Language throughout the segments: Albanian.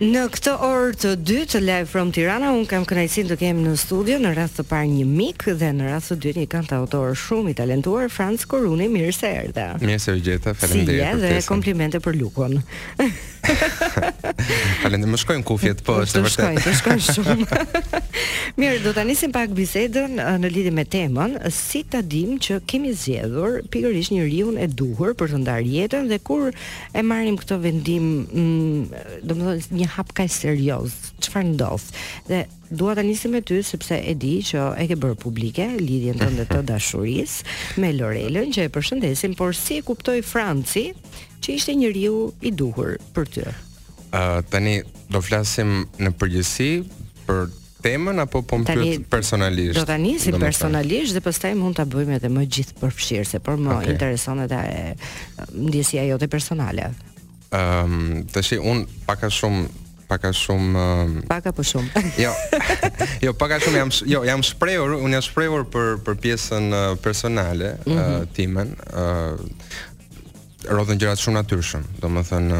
Në këtë orë të dytë Live from Tirana unë kam kënaqësinë të kem në studio në radhë të parë një mik dhe në radhë të dytë një kantautor shumë i talentuar Franc Koruni, mirë se erdhe. Mirë se ju gjeta, faleminderit si për ftesën. Si je dhe komplimente për lookun. Faleminderit, më shkojnë kufjet, po është vërtet. Shkojnë, të shkojnë shumë. Mirë, do ta nisim pak bisedën në lidhje me temën, si ta dim që kemi zgjedhur pikërisht njeriun e duhur për të ndarë jetën dhe kur e marrim këtë vendim, mm, domethënë një hap kaq serioz, çfarë ndodh? Dhe dua ta nisim me ty sepse e di që e ke bërë publike lidhjen tënde të dashurisë me Lorelën që e përshëndesim, por si e kuptoi Franci që ishte njeriu i duhur për ty? Ë tani do flasim në përgjithësi për temën apo po më pyet personalisht? Do ta nisim personalisht dhe pastaj mund ta bëjmë edhe më gjithëpërfshirëse, por më okay. intereson edhe ndjesia jote personale. Ehm, um, tash unë pak a shumë pak a shumë um, pak apo shumë. jo. Jo, pak a shumë jam jo, jam shprehur, unë jam shprehur për për pjesën uh, personale mm -hmm. uh, mhm. timen, uh, Rodhën gjërat shumë natyrshëm, domethënë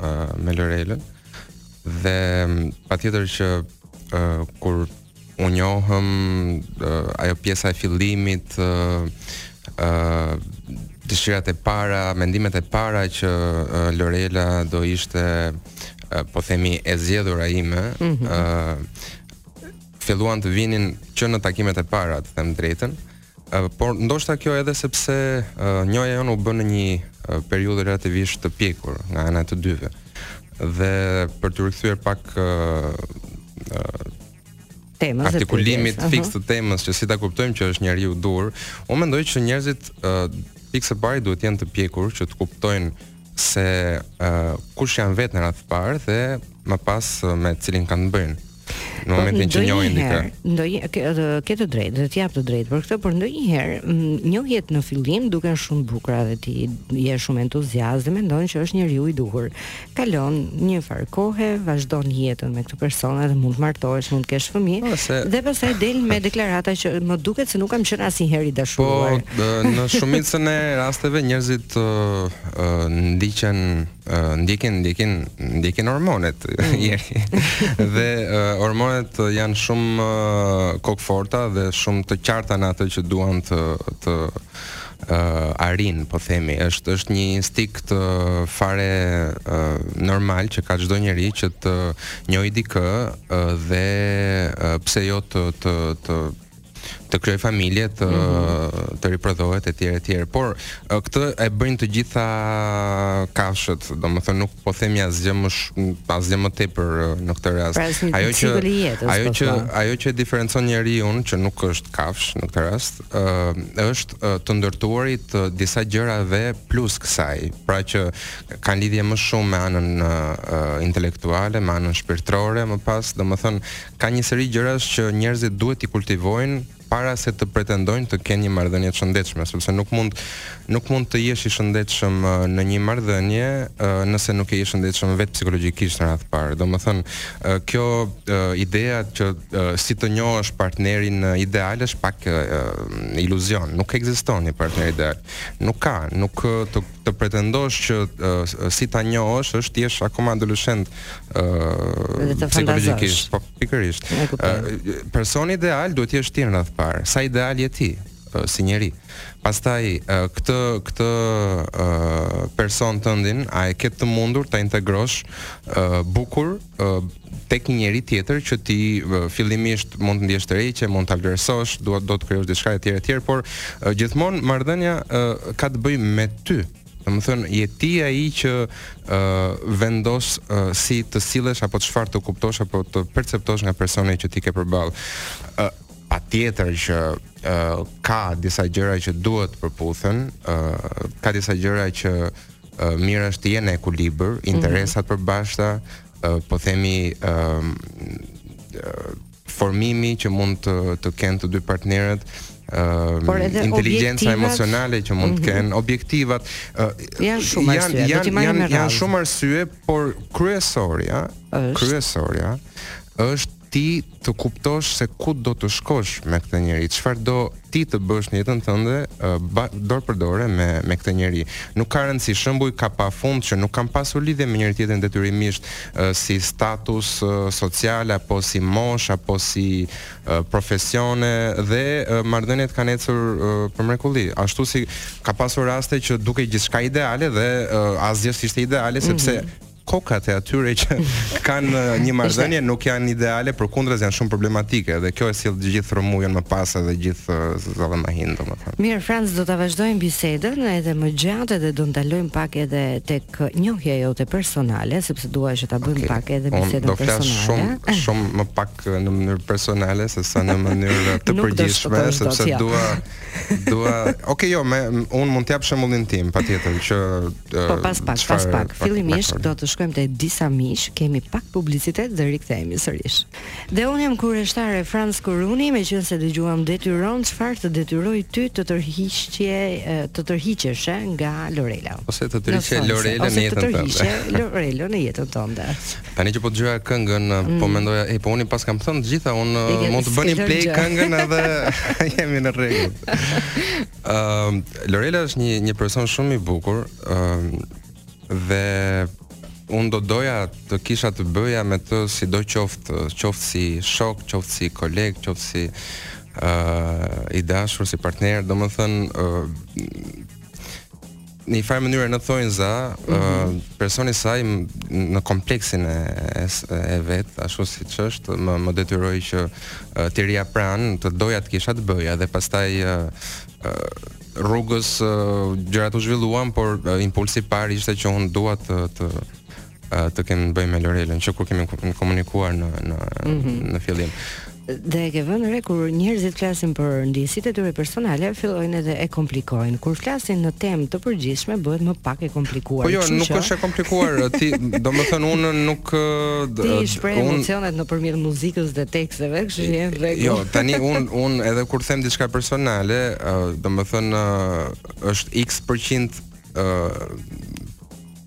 ë me Lorelën. Dhe patjetër që ë kur u njohëm ajo pjesa e fillimit ë ë dëshirat e para, mendimet e para që Lorela do ishte po themi e zgjedhura ime ë mhm. filluan të vinin që në takimet e para, të them të drejtën. por ndoshta kjo edhe sepse uh, njohja jonë u bë në një uh, periudhë relativisht të pjekur nga ana e të dyve. Dhe për t'iu rikthyer pak uh, uh, temës artikulimit uh -huh. fiks të temës që si ta kuptojmë që është njeriu i duhur, unë mendoj që njerëzit uh, pikë së pari duhet të jenë të pjekur që të kuptojnë se uh, kush janë vetë në radhë të parë dhe më pas uh, me cilin kanë të bëjnë. Në momentin që njohin dikë. Ndonjë ke, ke të drejtë, do të jap të drejtë për këtë, por ndonjëherë njohjet në fillim duken shumë të bukura dhe ti je shumë entuziast dhe mendon që është njeriu i duhur. Kalon njëfarë kohe, vazhdon jetën me këtë person edhe mund të martohesh, mund të kesh fëmijë po, se... dhe pastaj del me deklarata që më duket se nuk kam qenë asnjëherë i dashuruar. Po, në shumicën e rasteve njerëzit uh, uh, ndiqen ndjekin ndjekin ndjekin hormonet mm. dhe uh, hormonet janë shumë uh, kokëforta dhe shumë të qarta në atë që duan të të uh, arrijnë po themi është është një instinkt uh, fare uh, normal që ka çdo njeri që të njohë dikë uh, dhe uh, pse jo të të të të krijojë familje, të mm -hmm. të riprodhohet etj etj. Por këtë e bëjnë të gjitha kafshët, domethënë nuk po themi asgjë më asgjë më tepër në këtë rast. Pra, ajo që jetës, ajo po që ajo që diferencon njeriun që nuk është kafshë në këtë rast, ë është të ndërtuarit e disa gjërave plus kësaj, pra që kanë lidhje më shumë me anën intelektuale, me anën shpirtërore më pas, domethënë ka një seri gjërash që njerëzit duhet t'i kultivojnë para se të pretendojnë të kenë një marrëdhënie të shëndetshme, sepse nuk mund nuk mund të jesh i shëndetshëm në një marrëdhënie nëse nuk je i shëndetshëm vetë psikologjikisht në radhë të parë. Domethënë, kjo ideja që si të njohësh partnerin ideal është pak iluzion. Nuk ekziston një partner ideal. Nuk ka, nuk të të pretendosh që uh, si ta njohësh është të jesh akoma adoleshent ë uh, psikologjikisht, po pikërisht. Uh, personi ideal duhet të jesh ti në radhë të parë. Sa ideal je ti? si njeri. Pastaj këtë këtë person tëndin, a e ke të mundur ta integrosh bukur tek një njeri tjetër që ti fillimisht mund të ndjesh tërheqje, mund ta vlerësosh, do do të krijosh diçka etj etj, por gjithmonë marrëdhënia ka të bëjë me ty. Domethënë je ti ai që ë vendos uh, si të sillesh apo çfarë të kuptosh apo të perceptosh nga personi që ti ke përballë. ë uh, Patjetër që uh, ka disa gjëra që duhet të përputhen, uh, ka disa gjëra që mirë është të jenë në ekuilibër, mhm. interesat mm -hmm. e përbashkëta, po themi ë formimi që mund të të kenë të dy partnerët uh, inteligjenca emocionale që mund të mhm. kenë, mm -hmm. objektivat uh, janë shumë janë, arsye, janë, janë, janë, janë shumë arsye, por kryesorja, është. kryesorja është ti të kuptosh se ku do të shkosh me këtë njeri, çfarë do ti të bësh në jetën tënde dorë për dore me me këtë njeri. Nuk ka rëndësi shembuj ka pafund që nuk kanë pasur lidhje me njëri-tjetrin detyrimisht si status social apo si moshë apo si profesione dhe marrëdhëniet kanë ecur për mrekulli. Ashtu si ka pasur raste që dukej gjithçka ideale dhe asgjë s'ishte ideale sepse mm -hmm kokat e atyre që kanë uh, një marrëdhënie nuk janë ideale, përkundrazi janë shumë problematike dhe kjo e sjell të gjithë rrëmujën më pas edhe gjithë uh, zallamahinë domethënë. Mirë Franc, do ta vazhdojmë bisedën edhe më gjatë dhe do ndalojmë pak edhe tek njohja jote personale, sepse dua që ta bëjmë okay. pak edhe bisedën personale. Do flas shumë shumë më pak uh, në mënyrë personale se sa në mënyrë të përgjithshme, sepse dua Dua, okay, jo, me un mund të jap shembullin tim, patjetër që Po pas pak, çfarë, pas pak. Fillimisht do të shkojmë te disa miq, kemi pak publicitet dhe rikthehemi sërish. Dhe un jam kurreshtare Franc Kuruni, meqenëse dëgjuam detyron çfarë të detyroi ty të tërhiqje të tërhiqeshe nga Lorela. Ose të tërhiqje Lorela në jetën tënde. Ose të tërhiqje Lorela në jetën tënde. Tani që po dëgjoja këngën, mm. po mendoja, ej, po unë i paskam thënë të gjitha, unë uh, mund të bëni play gjë. këngën edhe jemi në rregull. Ëm ehm, uh, Lorela është një një person shumë i bukur, ëm ehm, uh, dhe unë do doja të kisha të bëja me të sido qoftë, qoftë si shok, qoftë si koleg, qoftë si ë uh, i dashur si partner, domethënë ë uh, në një farë mënyre në thonjëza, mm -hmm. uh, personi i saj në kompleksin e, e, e vet, ashtu siç është, më, më detyroi që uh, t'i rrija pranë, të doja të kisha të bëja, dhe pastaj uh, uh, rrugës uh, gjërat u zhvilluan, por uh, impulsi i parë ishte që unë dua të, të të kem të bëj me Lorelën që kur kemi komunikuar në në mm -hmm. në fillim. Dhe e ke vënë re kur njerëzit flasin për ndjesitë e tyre personale, fillojnë edhe e komplikojnë. Kur flasin në temë të përgjithshme, bëhet më pak e komplikuar. Po jo, nuk është e komplikuar. Ti, domethënë unë nuk Ti i shpreh un... emocionet nëpërmjet muzikës dhe teksteve, kështu që jemi në rregull. Jo, tani un un edhe kur them diçka personale, domethënë është X%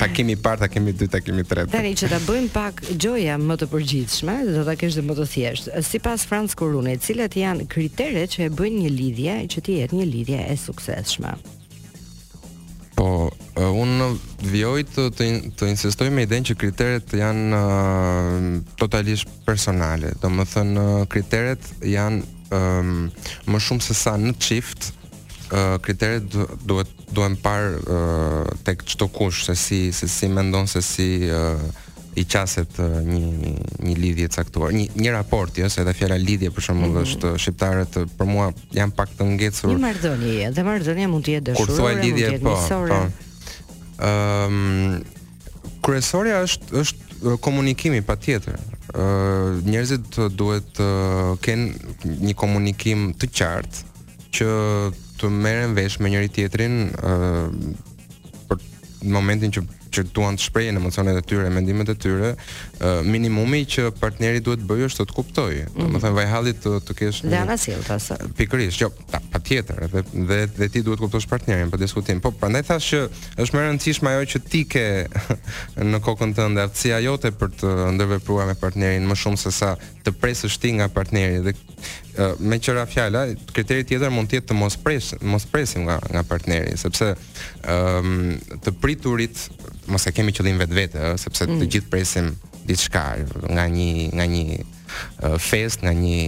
Takimi i parë, takimi i dytë, takimi i tretë. Tani që ta bëjmë pak gjoja më të përgjithshme, do ta kesh dhe më të thjeshtë. Sipas Franc Kurunit, cilat janë kriteret që e bëjnë një lidhje që të jetë një lidhje e suksesshme? Po, uh, unë vijoj të, të, të insistoj me idenë që kriteret janë uh, totalisht personale. Domethënë, uh, kriteret janë um, më shumë se sa në çift, uh, kriteret duhet duhen parë uh, tek çdokush se si se si mendon se si uh, i qaset uh, një një lidhjeje të caktuar, një një raporti, ose edhe fjala lidhje për shembull mm -hmm. është shqiptarët për mua janë pak të ngecur. Një marrëdhënie, dhe marrëdhënia mund të jetë dashurore. Kur thua lidhje, po, po. Ëm um, kryesorja është është komunikimi patjetër njerëzit duhet të kenë një komunikim të qartë që të merren vesh me njëri tjetrin ë për momentin që që duan të shprehin emocionet e tyre, mendimet e tyre, ë minimumi që partneri duhet të bëjë është të të kuptojë. Mm. Domethënë vaj halli të të kesh një Dhe anasjelltas. Pikërisht, jo, ta, patjetër, dhe, dhe, dhe ti duhet të kuptosh partnerin pa diskutim. Po, prandaj thash që është më e rëndësishme ajo që ti ke në kokën tënde, aftësia jote për të ndërvepruar me partnerin më shumë se sa të presësh ti nga partneri dhe me që ra fjala, kriteri tjetër mund të jetë të mos pres, mos presim nga nga partneri, sepse ëm um, të priturit mos e kemi qëllim vetvete, ë, sepse mm. të gjithë presim diçka nga një nga një festë, nga një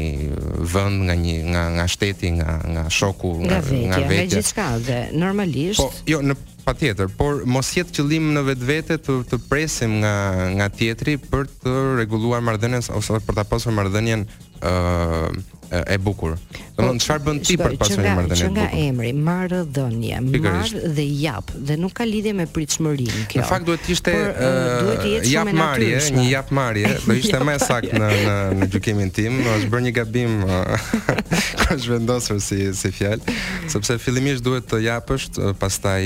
vend, nga një nga nga shteti, nga nga shoku, nga nga vetja, nga gjithçka dhe normalisht. Po, jo, patjetër, por mos jetë qëllim në vetvete të të presim nga nga tjetri për të rregulluar marrëdhënien ose për ta pasur marrëdhënien ë të bukur. Domethënë po, çfarë bën ti për të pasur një marrëdhënie të bukur? Që nga emri, marrë dhënie, marr dhe jap dhe nuk ka lidhje me pritshmërinë kjo. Në fakt duhet të ishte ë jap marrje, një jap marrje, do ishte më e saktë në në në gjykimin tim, është bërë një gabim kur është vendosur si si fjalë, sepse fillimisht duhet të japësh, pastaj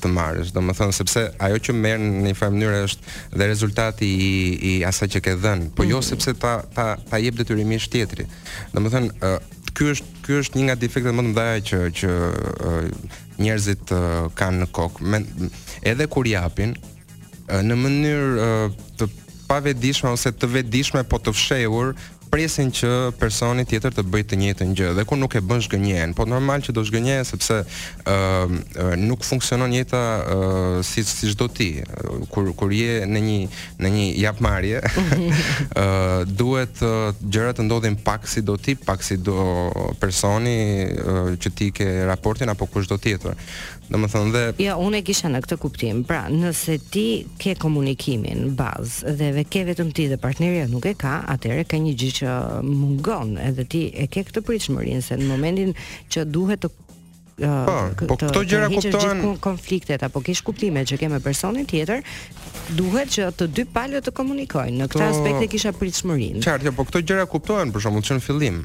të marrësh. Domethënë sepse ajo që merr në një farë mënyrë është dhe rezultati i i asaj që ke dhënë, po jo mhm. sepse ta ta ta jep detyrimisht tjetri. Domethënë, uh, ky është ky është një nga defektet më të mëdha që që uh, njerëzit uh, kanë në kokë. Men, edhe kur japin uh, në mënyrë uh, të pa vetëdijshme ose të vetëdijshme po të fshehur presin që personi tjetër të bëjë të njëjtën gjë dhe kur nuk e bën zhgënjehen, po normal që do zhgënjehesh sepse ë uh, nuk funksionon jeta uh, si siç do ti. Kur kur je në një në një japmarrje, ë uh, duhet uh, gjërat të ndodhin pak si do ti, pak si do personi uh, që ti ke raportin apo kushdo tjetër. Domethënë dhe Jo, unë e kisha në këtë kuptim. Pra, nëse ti ke komunikimin bazë dhe e ke vetëm ti dhe partnerja nuk e ka, atëherë ka një gjë që mungon, edhe ti e ke këtë pritshmërinë se në momentin që duhet të Po, po këto gjëra kuptohen gjithë konfliktet apo keqkuptimet që ke me personin tjetër, duhet që të dy palët të komunikojnë. Në këtë aspekt e kisha pritshmërinë. Qartë, jo, po këto gjëra kuptohen për shembull që në fillim,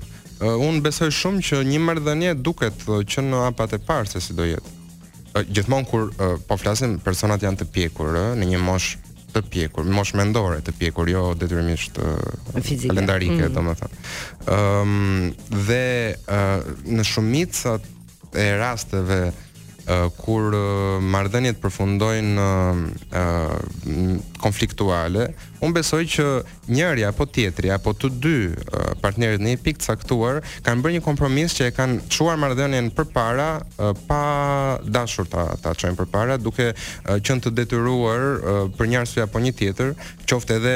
Unë besoj shumë që një marrëdhënie duket që në hapat e parë se si do jetë. Gjithmonë kur po flasim personat janë të pjekur, ë, në një moshë të pjekur, moshë mendore të pjekur, jo detyrimisht kalendarike, mm. domethënë. Ëm um, dhe uh, në shumica e rasteve uh, kur uh, marrëdhëniet përfundojnë uh, uh, konfliktuale, unë besoj që njëri apo tjetri apo të dy uh, partnerët në një pikë të caktuar kanë bërë një kompromis që e kanë çuar marrëdhënien përpara uh, pa dashur ta ta çojnë përpara duke uh, qenë të detyruar uh, për një arsye apo një tjetër, qoftë edhe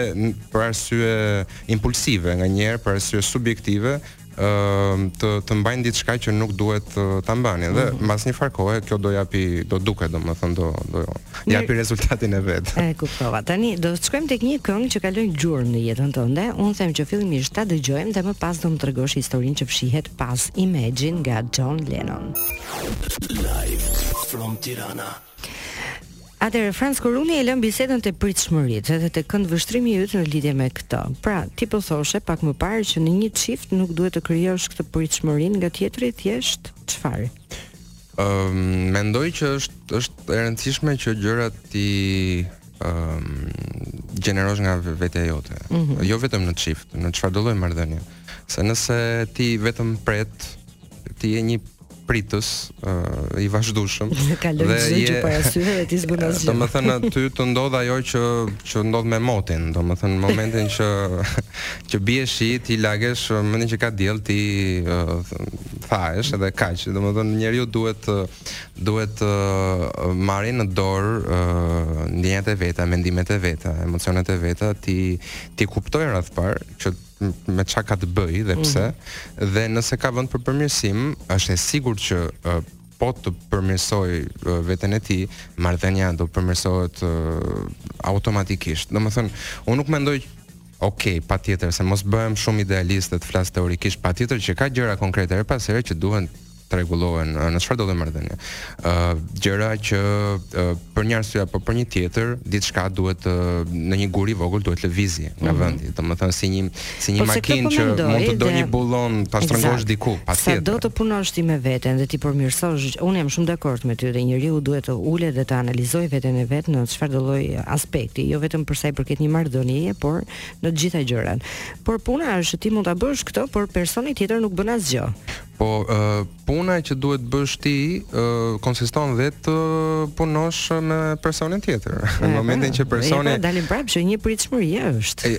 për arsye impulsive nganjëherë, për arsye subjektive, të të mbajnë diçka që nuk duhet ta mbanin dhe mhm. mbas një far kohe kjo do japi do duket domethënë do do japi rezultatin e vet. E kuptova. Tani do të shkojmë tek një këngë që ka lënë gjurmë në jetën tënde. Un them që fillimisht ta dëgjojmë dhe më pas do më tregosh historinë që fshihet pas Imagine nga John Lennon. Live from Tirana. Atëherë Franc Koruni e lamë bisedën te pritshmëritë dhe te këndvështrimi yt në lidhje me këtë. Pra, ti po thoshe pak më parë që në një çift nuk duhet të krijosh këtë pritshmërinë nga tjetri thjesht çfarë? Ëm um, mendoj që është është e rëndësishme që gjërat t'i ëm um, gjenerosh nga vetja jote. Mm -hmm. Jo vetëm në çift, në çfarëdo lloj marrëdhënie. Se nëse ti vetëm pret ti je një pritës uh, i vazhdueshëm dhe je para syve dhe ti s'bën asgjë. Domethënë aty të ndodh ajo që që ndodh me motin, domethënë momentin që që bie shi ti lagesh momentin që ka diell ti uh, thahesh edhe kaq. Domethënë njeriu duhet duhet uh, marrë në dorë uh, ndjenjat e veta, mendimet e veta, emocionet e veta, t'i t'i kuptojë radhë parë që me çka ka të bëjë dhe pse mm -hmm. dhe nëse ka vend për përmirësim, është e sigurt që uh, po të përmirësojë uh, veten e tij, marrëdhënia do përmirësohet uh, automatikisht. Domethënë, unë nuk mendoj Ok, patjetër, se mos bëhem shumë idealist dhe të flas teorikisht, patjetër që ka gjëra konkrete, të passhme që duhen të rregullohen në çfarëdo marrëdhënie. ë uh, gjëra që uh, për një arsye apo për një tjetër, diçka duhet uh, në një gur i vogël duhet lëvizur nga mm -hmm. vendi, domethënë si një si një po, makinë po që mendoj, mund të do një bullon ta shtrëngosh diku, patjetër. Sado të punosh ti me veten dhe ta përmirësosh, unë jam shumë dakord me ty dhe njeriu duhet të ulet dhe të analizojë veten e vet në çfarëdo lloj aspekti, jo vetëm për sa i përket një marrëdhënie, por në të gjitha gjërat. Por puna është ti mund ta bësh këtë, por personi tjetër nuk bën asgjë. Po puna që duhet të bësh ti konsiston dhe të punosh me personin tjetër. Në momentin që personi po, dalim prapë që një pritshmëri është.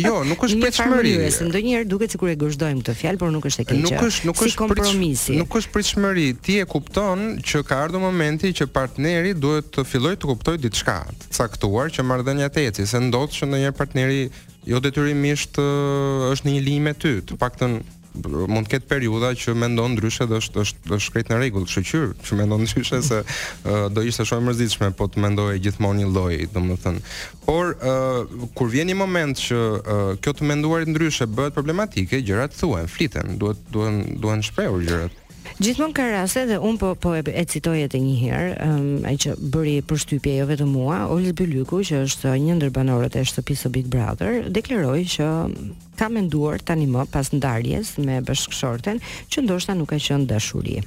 Jo, nuk është pritshmëri. Ndonjëherë duket sikur e gozhdojmë këtë fjalë, por nuk është e keqe. Nuk është, nuk është kompromis. Nuk është pritshmëri. Ti e kupton që ka ardhur momenti që partneri duhet të fillojë të kuptojë diçka të caktuar që marrëdhënia të eci, se ndodh që ndonjëherë partneri jo detyrimisht është në një linjë me ty, të paktën mund të ketë periudha që mendon ndryshe dhe është është është krejt në rregull, shyqyr, që mendon ndryshe se uh, do ishte shumë e mërzitshme po të mendoje gjithmonë njëlloj, domethënë. Por uh, kur vjen një moment që uh, kjo të menduarit ndryshe bëhet problematike, gjërat thuhen, fliten, duhet duhen duhen shprehur gjërat. Gjithmonë ka raste dhe un po po e, e citoj edhe një herë, um, ai që bëri përshtypje jo vetëm mua, Olsi Bylyku që është një ndër banorët e shtëpisë së Big Brother, deklaroi që Ka menduar tanimë pas ndarjes me bashkëshorten që ndoshta nuk ka qenë dashuri.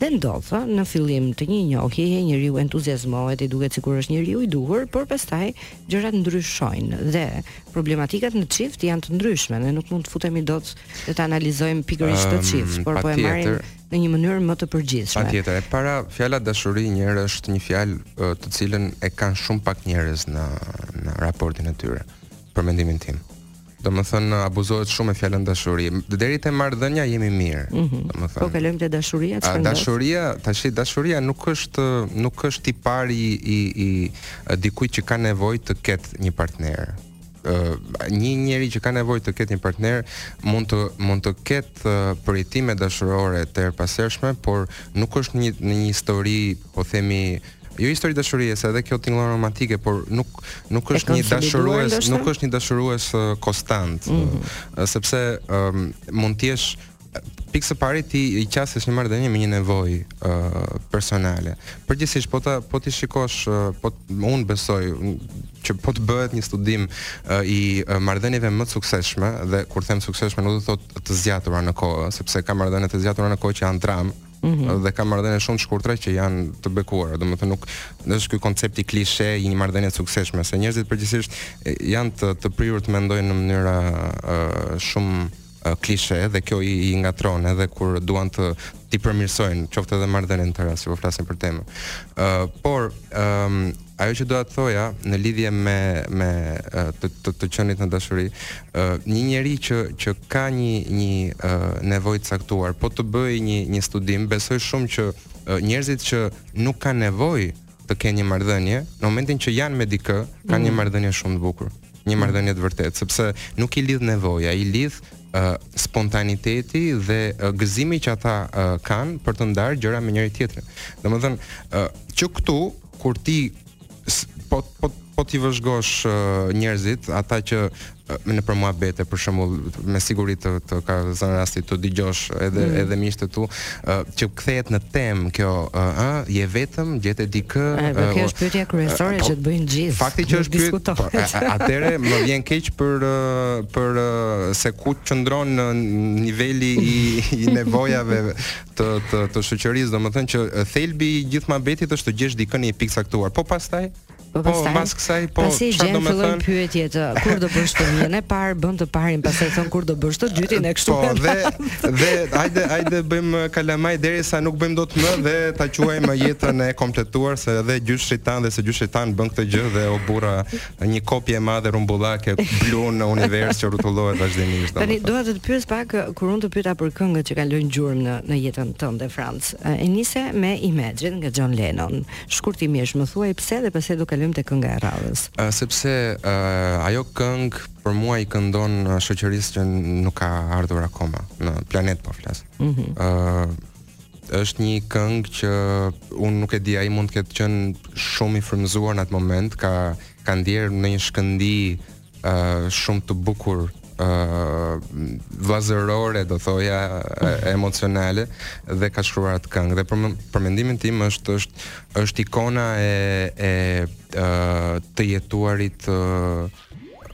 Dhe ndodh, në fillim të një njohjeje njeriu entuziazmohet, i duket sikur është njeriu i duhur, por pastaj gjërat ndryshojnë dhe problematikat në çift janë të ndryshme, ne nuk mund të futemi dot dhe të analizojmë pikërisht këtë çift, um, por po e marrim në një mënyrë më të përgjithshme. Patjetër, e para fjala dashuri njëherë është një fjalë të cilën e kanë shumë pak njerëz në në raportin e tyre. për mendimin tim. Domethënë, abuzohet shumë me fjalën dashuri. Deri te marrëdhënia jemi mirë. Mm -hmm. Domethënë. Po kalojmë te dashuria, që përndës? Dashuria, tashi, dashuria nuk është, nuk është i pari i, i, i dikujt që ka nevojë të ketë një partner një njeri që ka nevojë të ketë një partner mund të mund të ketë përjetime dashurore të herëpashershme, por nuk është një në një histori po themi jo histori dashurie, se edhe kjo tingëllon romantike, por nuk nuk është një dashurues, nuk është një dashurues uh, konstant, mm -hmm. uh, sepse um, mund të jesh pikë së pari ti i qasesh një marrëdhënie me një nevojë uh, personale. Përgjithsisht po ta po t'i shikosh uh, po unë besoj që po të bëhet një studim uh, i uh, marrëdhënieve më të suksesshme dhe kur them suksesshme nuk do të thotë të zgjatura në kohë, sepse ka marrëdhënie të zgjatura në kohë që janë dramë, Mm -hmm. dhe ka marrëdhënie shumë të shkurtra që janë të bekuara. Domethënë nuk është ky koncepti klishe i një marrëdhënie të suksesshme, se njerëzit përgjithsisht janë të, të prirur të mendojnë në mënyra uh, shumë klishe dhe kjo i, i ngatërron edhe kur duan të t'i përmirësojnë qoftë edhe marrëdhëniet e tyre, që, po flasim për temën. Ë, uh, por ë um, Ajo që doja të thoja në lidhje me me të të, të qenit në dashuri, ë një njeri që që ka një një ë nevojë të caktuar, po të bëj një një studim, besoj shumë që njerëzit që nuk kanë nevojë të kenë një marrëdhënie, në momentin që janë me dikë, kanë mm. një marrëdhënie shumë të bukur, një mm. marrëdhënie të vërtetë, sepse nuk i lidh nevoja, i lidh uh, spontaniteti dhe uh, gëzimi që ata uh, kanë për të ndarë gjëra me njëri-tjetrin. Domethënë, uh, që këtu kur ti po po po t'i vëzhgosh uh, njerëzit, ata që uh, nëpër muhabete për shembull me siguri të të ka zënë rasti të dëgjosh edhe mm. edhe miqtë e tu uh, që kthehet në temë kjo ë uh, uh, je vetëm gjete dikë ë uh, kjo është pyetja kryesore uh, që të bëjnë gjithë fakti që është pyet po, atëherë më vjen keq për uh, për uh, se ku qëndron në niveli i, i nevojave të të të shoqërisë, domethënë që thelbi i gjithë muhabetit është të gjesh dikën në një pikë të caktuar. Po pastaj Po, po pastaj, mbas kësaj, po pasi gjen fillojnë thën... pyetjet, kur do bësh fëmijën e parë, bën të parin, pastaj thonë kur do bësh të dytin e kështu me radhë. Po, dhe dhe hajde hajde bëjmë uh, kalamaj derisa nuk bëjmë dot më dhe ta quajmë jetën e kompletuar se edhe gjyshit tanë dhe stërgjyshit tanë bënë këtë gjë dhe o burra një kopje e madhe rumbullake blu në univers që rrotullohet vazhdimisht. Tani dua të të pyes pak kur unë të pyeta për këngët që kanë lënë gjurmë në në jetën tënde Franc. E nise me Imagine nga John Lennon. Shkurtimisht më thuaj pse dhe pastaj do kalojmë te kënga e radhës. Uh, sepse uh, ajo këngë për mua i këndon shoqërisë që nuk ka ardhur akoma në planet po flas. Ëh mm -hmm. uh, është një këngë që unë nuk e di ai mund të ketë qenë shumë i frymëzuar në atë moment, ka ka ndjerë në një shkëndijë uh, shumë të bukur uh, vllazërore do thoja uh, emocionale dhe ka shkruar atë këngë dhe për, për mendimin tim është është është ikona e e uh, të jetuarit uh,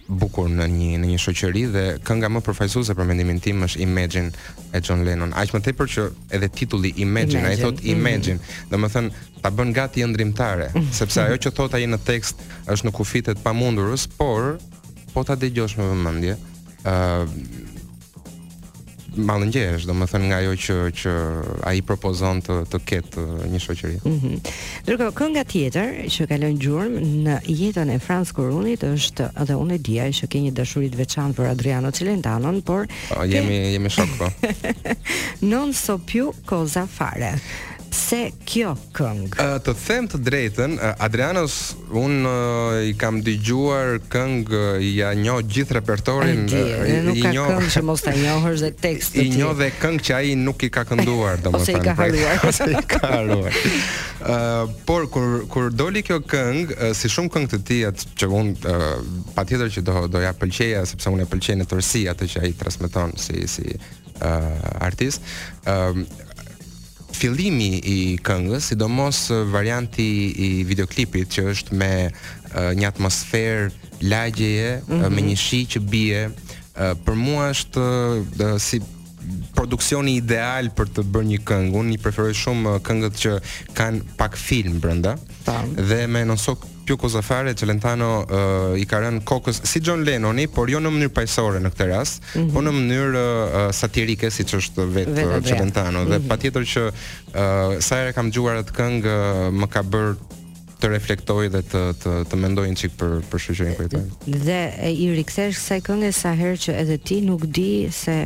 bukur në një në një shoqëri dhe kënga më përfaqësuese për mendimin tim është Imagine e John Lennon. Aq më tepër që edhe titulli Imagine, ai thot mhm. Imagine, domethënë ta bën gati ëndërrimtare, mhm. sepse ajo që thot ai në tekst është në kufijtë e të pamundurës, por po ta dëgjosh me vëmendje, ë mallëngjehesh, domethënë nga ajo që që ai propozon të të ketë uh, një shoqëri. Mhm. Mm Ndërkohë kënga tjetër që ka lënë gjurmë në jetën e Franc Kurunit është edhe unë e dija që ke një dashuri të veçantë për Adriano Celentano, por o, jemi ke... jemi shok po. non so più cosa fare. Pse kjo këngë? Uh, të them të drejtën, uh, Adrianos, un uh, i kam dëgjuar këngë, uh, ia njoh gjithë repertorin, Edi, uh, i, nuk ka një këngë që mos ta njohësh dhe tekstet. I njoh dhe këngë që ai nuk i ka kënduar, domethënë. Ose i ka harruar. Ose i ka harruar. Uh, por kur kur doli kjo këngë, uh, si shumë këngë të tija që un uh, patjetër që do do ia pëlqeja sepse unë e pëlqej në tërësi atë që ai transmeton si si uh, artist. Ëm um, Fillimi i këngës, sidomos varianti i videoklipit që është me uh, një atmosferë lagjeje mm -hmm. me një shi që bie, uh, për mua është uh, si produksioni ideal për të bërë një këngë. Unë i preferoj shumë këngët që kanë pak film brenda. Tam. Dhe me non so più cosa fare Celentano uh, i ka rënë kokës si John Lennoni, por jo në mënyrë paqësore në këtë rast, mm -hmm. por në mënyrë uh, satirike siç është vetë vet uh, Celentano mm -hmm. dhe mhm. patjetër që uh, sa herë e kam dëgjuar atë këngë uh, më ka bërë të reflektoj dhe të të të mendoj një çik për për shoqërinë ku jetojmë. Dhe e, i rikthehesh kësaj kënge sa herë që edhe ti nuk di se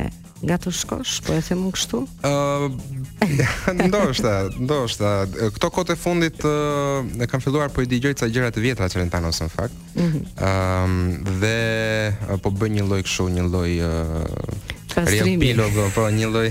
Nga të shkosh, po e them unë kështu? Ë, uh, ndoshta, ndoshta. Këto kohë të fundit uh, e kam filluar po i dëgjoj ca gjëra të vjetra të Celentanos në fakt. Ëm mm -hmm. uh, dhe uh, po bëj një lloj kështu, një lloj uh, Pastrimi. po një lloj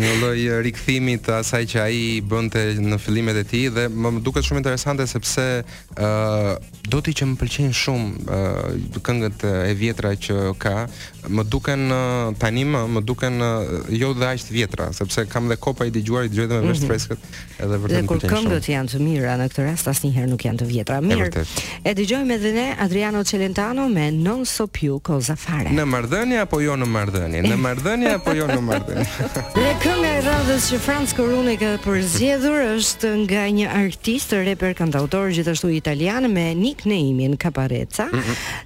një lloj rikthimi të asaj që ai bënte në fillimet e tij dhe më duket shumë interesante sepse ë uh, do t'i që më pëlqejnë shumë uh, këngët e vjetra që ka, më duken uh, tani më, më duken uh, jo dhe aq të vjetra, sepse kam dhe kohë pa i dëgjuar i dëgjoj dhe me vesh mm -hmm. freskët, edhe vërtet më pëlqejnë. Kur këngët janë të mira në këtë rast asnjëherë nuk janë të vjetra. Mirë. E, e dëgjojmë edhe ne Adriano Celentano me Non so più cosa fare. Në marrëdhënie apo jo në marrëdhënie? Në marrëdhënie apo jo në marrëdhënie? dhe kënga e radhës që Frans Koruni ka përzgjedhur është nga një artist, reper, kantautor, gjithashtu italianë me nickname-in Caparezza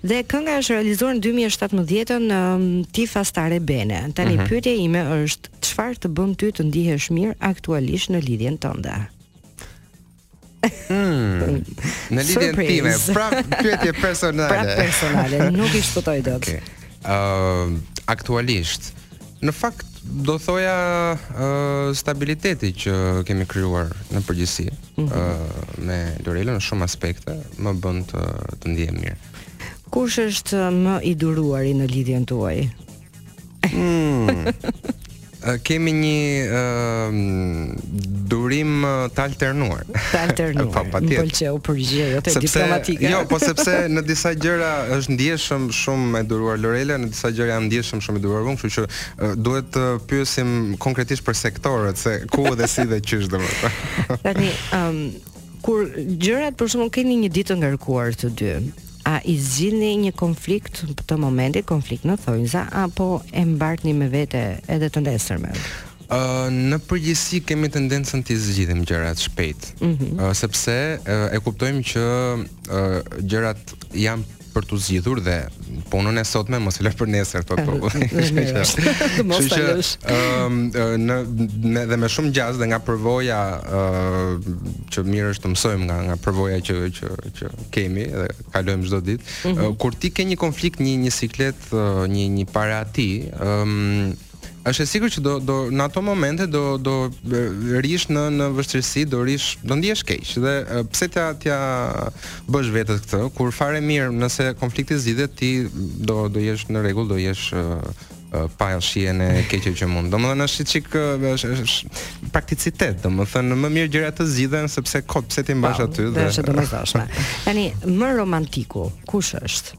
dhe kënga është realizuar në dy mijë e shtatëmbëdhjetën, Ti fa stare bene. Tani pyetja ime është çfarë të bën ty të ndihesh mirë aktualisht në lidhjen tënde? Në lidhjen Surprise. time, prap pyetje personale. Prap personale, nuk i shpëtoj dot. Okej. Ë, aktualisht Në fakt do thoja uh, stabiliteti që kemi krijuar në përgjithësi ë mm -hmm. uh, me Lorelën në shumë aspekte më bën të të ndihem mirë. Kush është më i duruari në lidhjen tuaj? Mm. kemi një uh, durim të alternuar. Të alternuar. Po, patjetër. Më pëlqeu përgjigje jote sepse, diplomatike. Jo, po sepse në disa gjëra është ndjeshëm më e duruar Lorela, në disa gjëra jam ndjeshëm më i duruar unë, kështu që uh, duhet të pyesim konkretisht për sektorët se ku dhe si dhe qysh domethënë. Tani, um, kur gjërat për shembull keni një ditë të ngarkuar të dy, a i zgjidhni një konflikt të momentit, konflikt në thonjza apo e mbartni me vete edhe të nesërmen? Në përgjithësi kemi tendencën t'i zgjidhim gjërat shpejt, mm -hmm. sepse e kuptojmë që gjërat janë për t'u zgjidhur dhe punën e sotme mos e lë për nesër thotë populli. Kështu që Ëm në me dhe me shumë gjasë dhe nga përvoja ë që mirë është të mësojmë nga nga përvoja që që që kemi dhe kalojmë çdo ditë. Mm -hmm. Kur ti ke një konflikt një një siklet një një barrë ti, ëm Është e sigurt që do do në ato momente do do rrish në në vështirësi, do rrish, do ndihesh keq dhe pse t'ia t'ia bësh vetes këtë, kur fare mirë nëse konflikti zgjidhet ti do do jesh në rregull, do jesh pa shijen e keqe që mund. Domethënë është çik është është prakticitet, domethënë më mirë gjërat të zgjidhen sepse kot pse t'i mbash aty dhe është domethënë. Tani më romantiku kush është?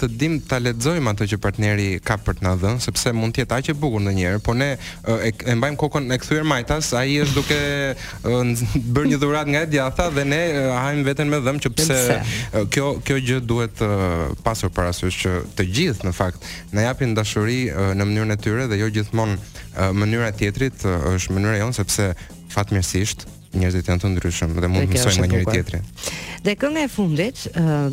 të dim ta lexojmë atë që partneri ka për të na dhënë, sepse mund të jetë aq e bukur ndonjëherë, por ne e, e mbajmë kokën të kthyer majtas, ai është duke bërë një dhuratë nga e djathta dhe ne hamë veten me dhëmbë që pse kjo kjo gjë duhet pasur parasysh që të gjithë në fakt na japin dashuri në mënyrën e tyre dhe jo gjithmonë mënyra e tjetrit është mënyra jonë sepse fatmirësisht Njerëzit janë të ndryshëm dhe mund të mësojmë nga njëri tjetri. Dhe kënga e fundit,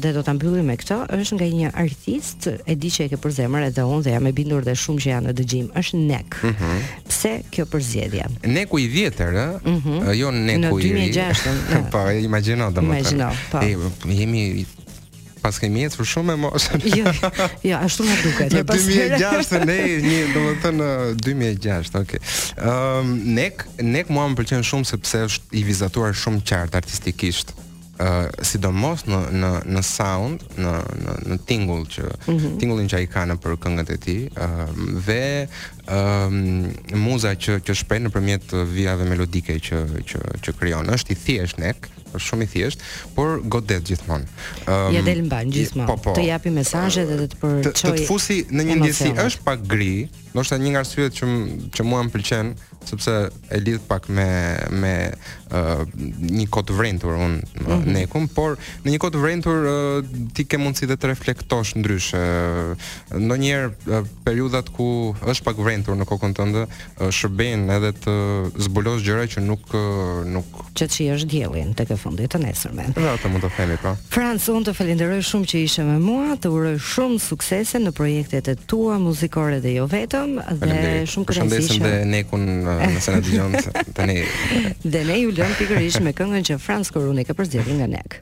dhe do ta mbyllim me këtë, është nga një artist, e di që e ke për zemër edhe unë dhe jam e bindur dhe shumë që janë në dëgjim, është Nek. Mm -hmm. Pse kjo përzgjedhje? Neku i vjetër, ë? Mm -hmm. Jo Neku i ri. Në 2006. po, imagjino domethënë. Imagjino, po. E, jemi paskemi ecur shumë me moshën. Jo, jo, ashtu na duket. Në 2006 të ne, një, domethënë, në 2006, oke. Okay. Um, Nek, Nek mua më pëlqen shumë sepse është i vizatuar shumë qartë artistikisht. Uh, sidomos në në në sound, në në në tingull që mm -hmm. tingullin që ai ka nëpër këngët e tij, ë uh, dhe ë uh, muza që që shpreh nëpërmjet vijave melodike që që që krijon. Është i thjeshtë Nek, ë Është shumë i thjeshtë, por godet gjithmonë. Ëm Ia del mbanë gjithmonë. Po, po. Të japi mesazhet edhe të Të, të përçojë. të fusi në një ndjesi emocionet. është pak gri, ndoshta një nga arsyet që m- që mua më pëlqen, sepse e lidh pak me me ë, një kohë të vrentur unë Mhm. Nekun, por në një kohë të vrentur ë, ti ke mundësi dhe të reflektosh ndryshe. Ë, Ndonjëherë ë, periudhat ku është pak vrentur në kokën tënde, shërbejnë edhe të zbulosh gjëra që nuk nuk që të shohësh diellin tek e fundit të nesërmen. Edhe atë mund të themi pra. Franc, unë të falenderoj shumë që ishe me mua, të uroj shumë suksese në projektet e tua muzikore dhe jo vetëm dhe shumë kënaqësi. Përshëndesim dhe Nekun nëse na dëgjon tani. Dhe ne ju lëmë pikërisht me këngën që Franc Koruni ka përzgjedhur nga Nek.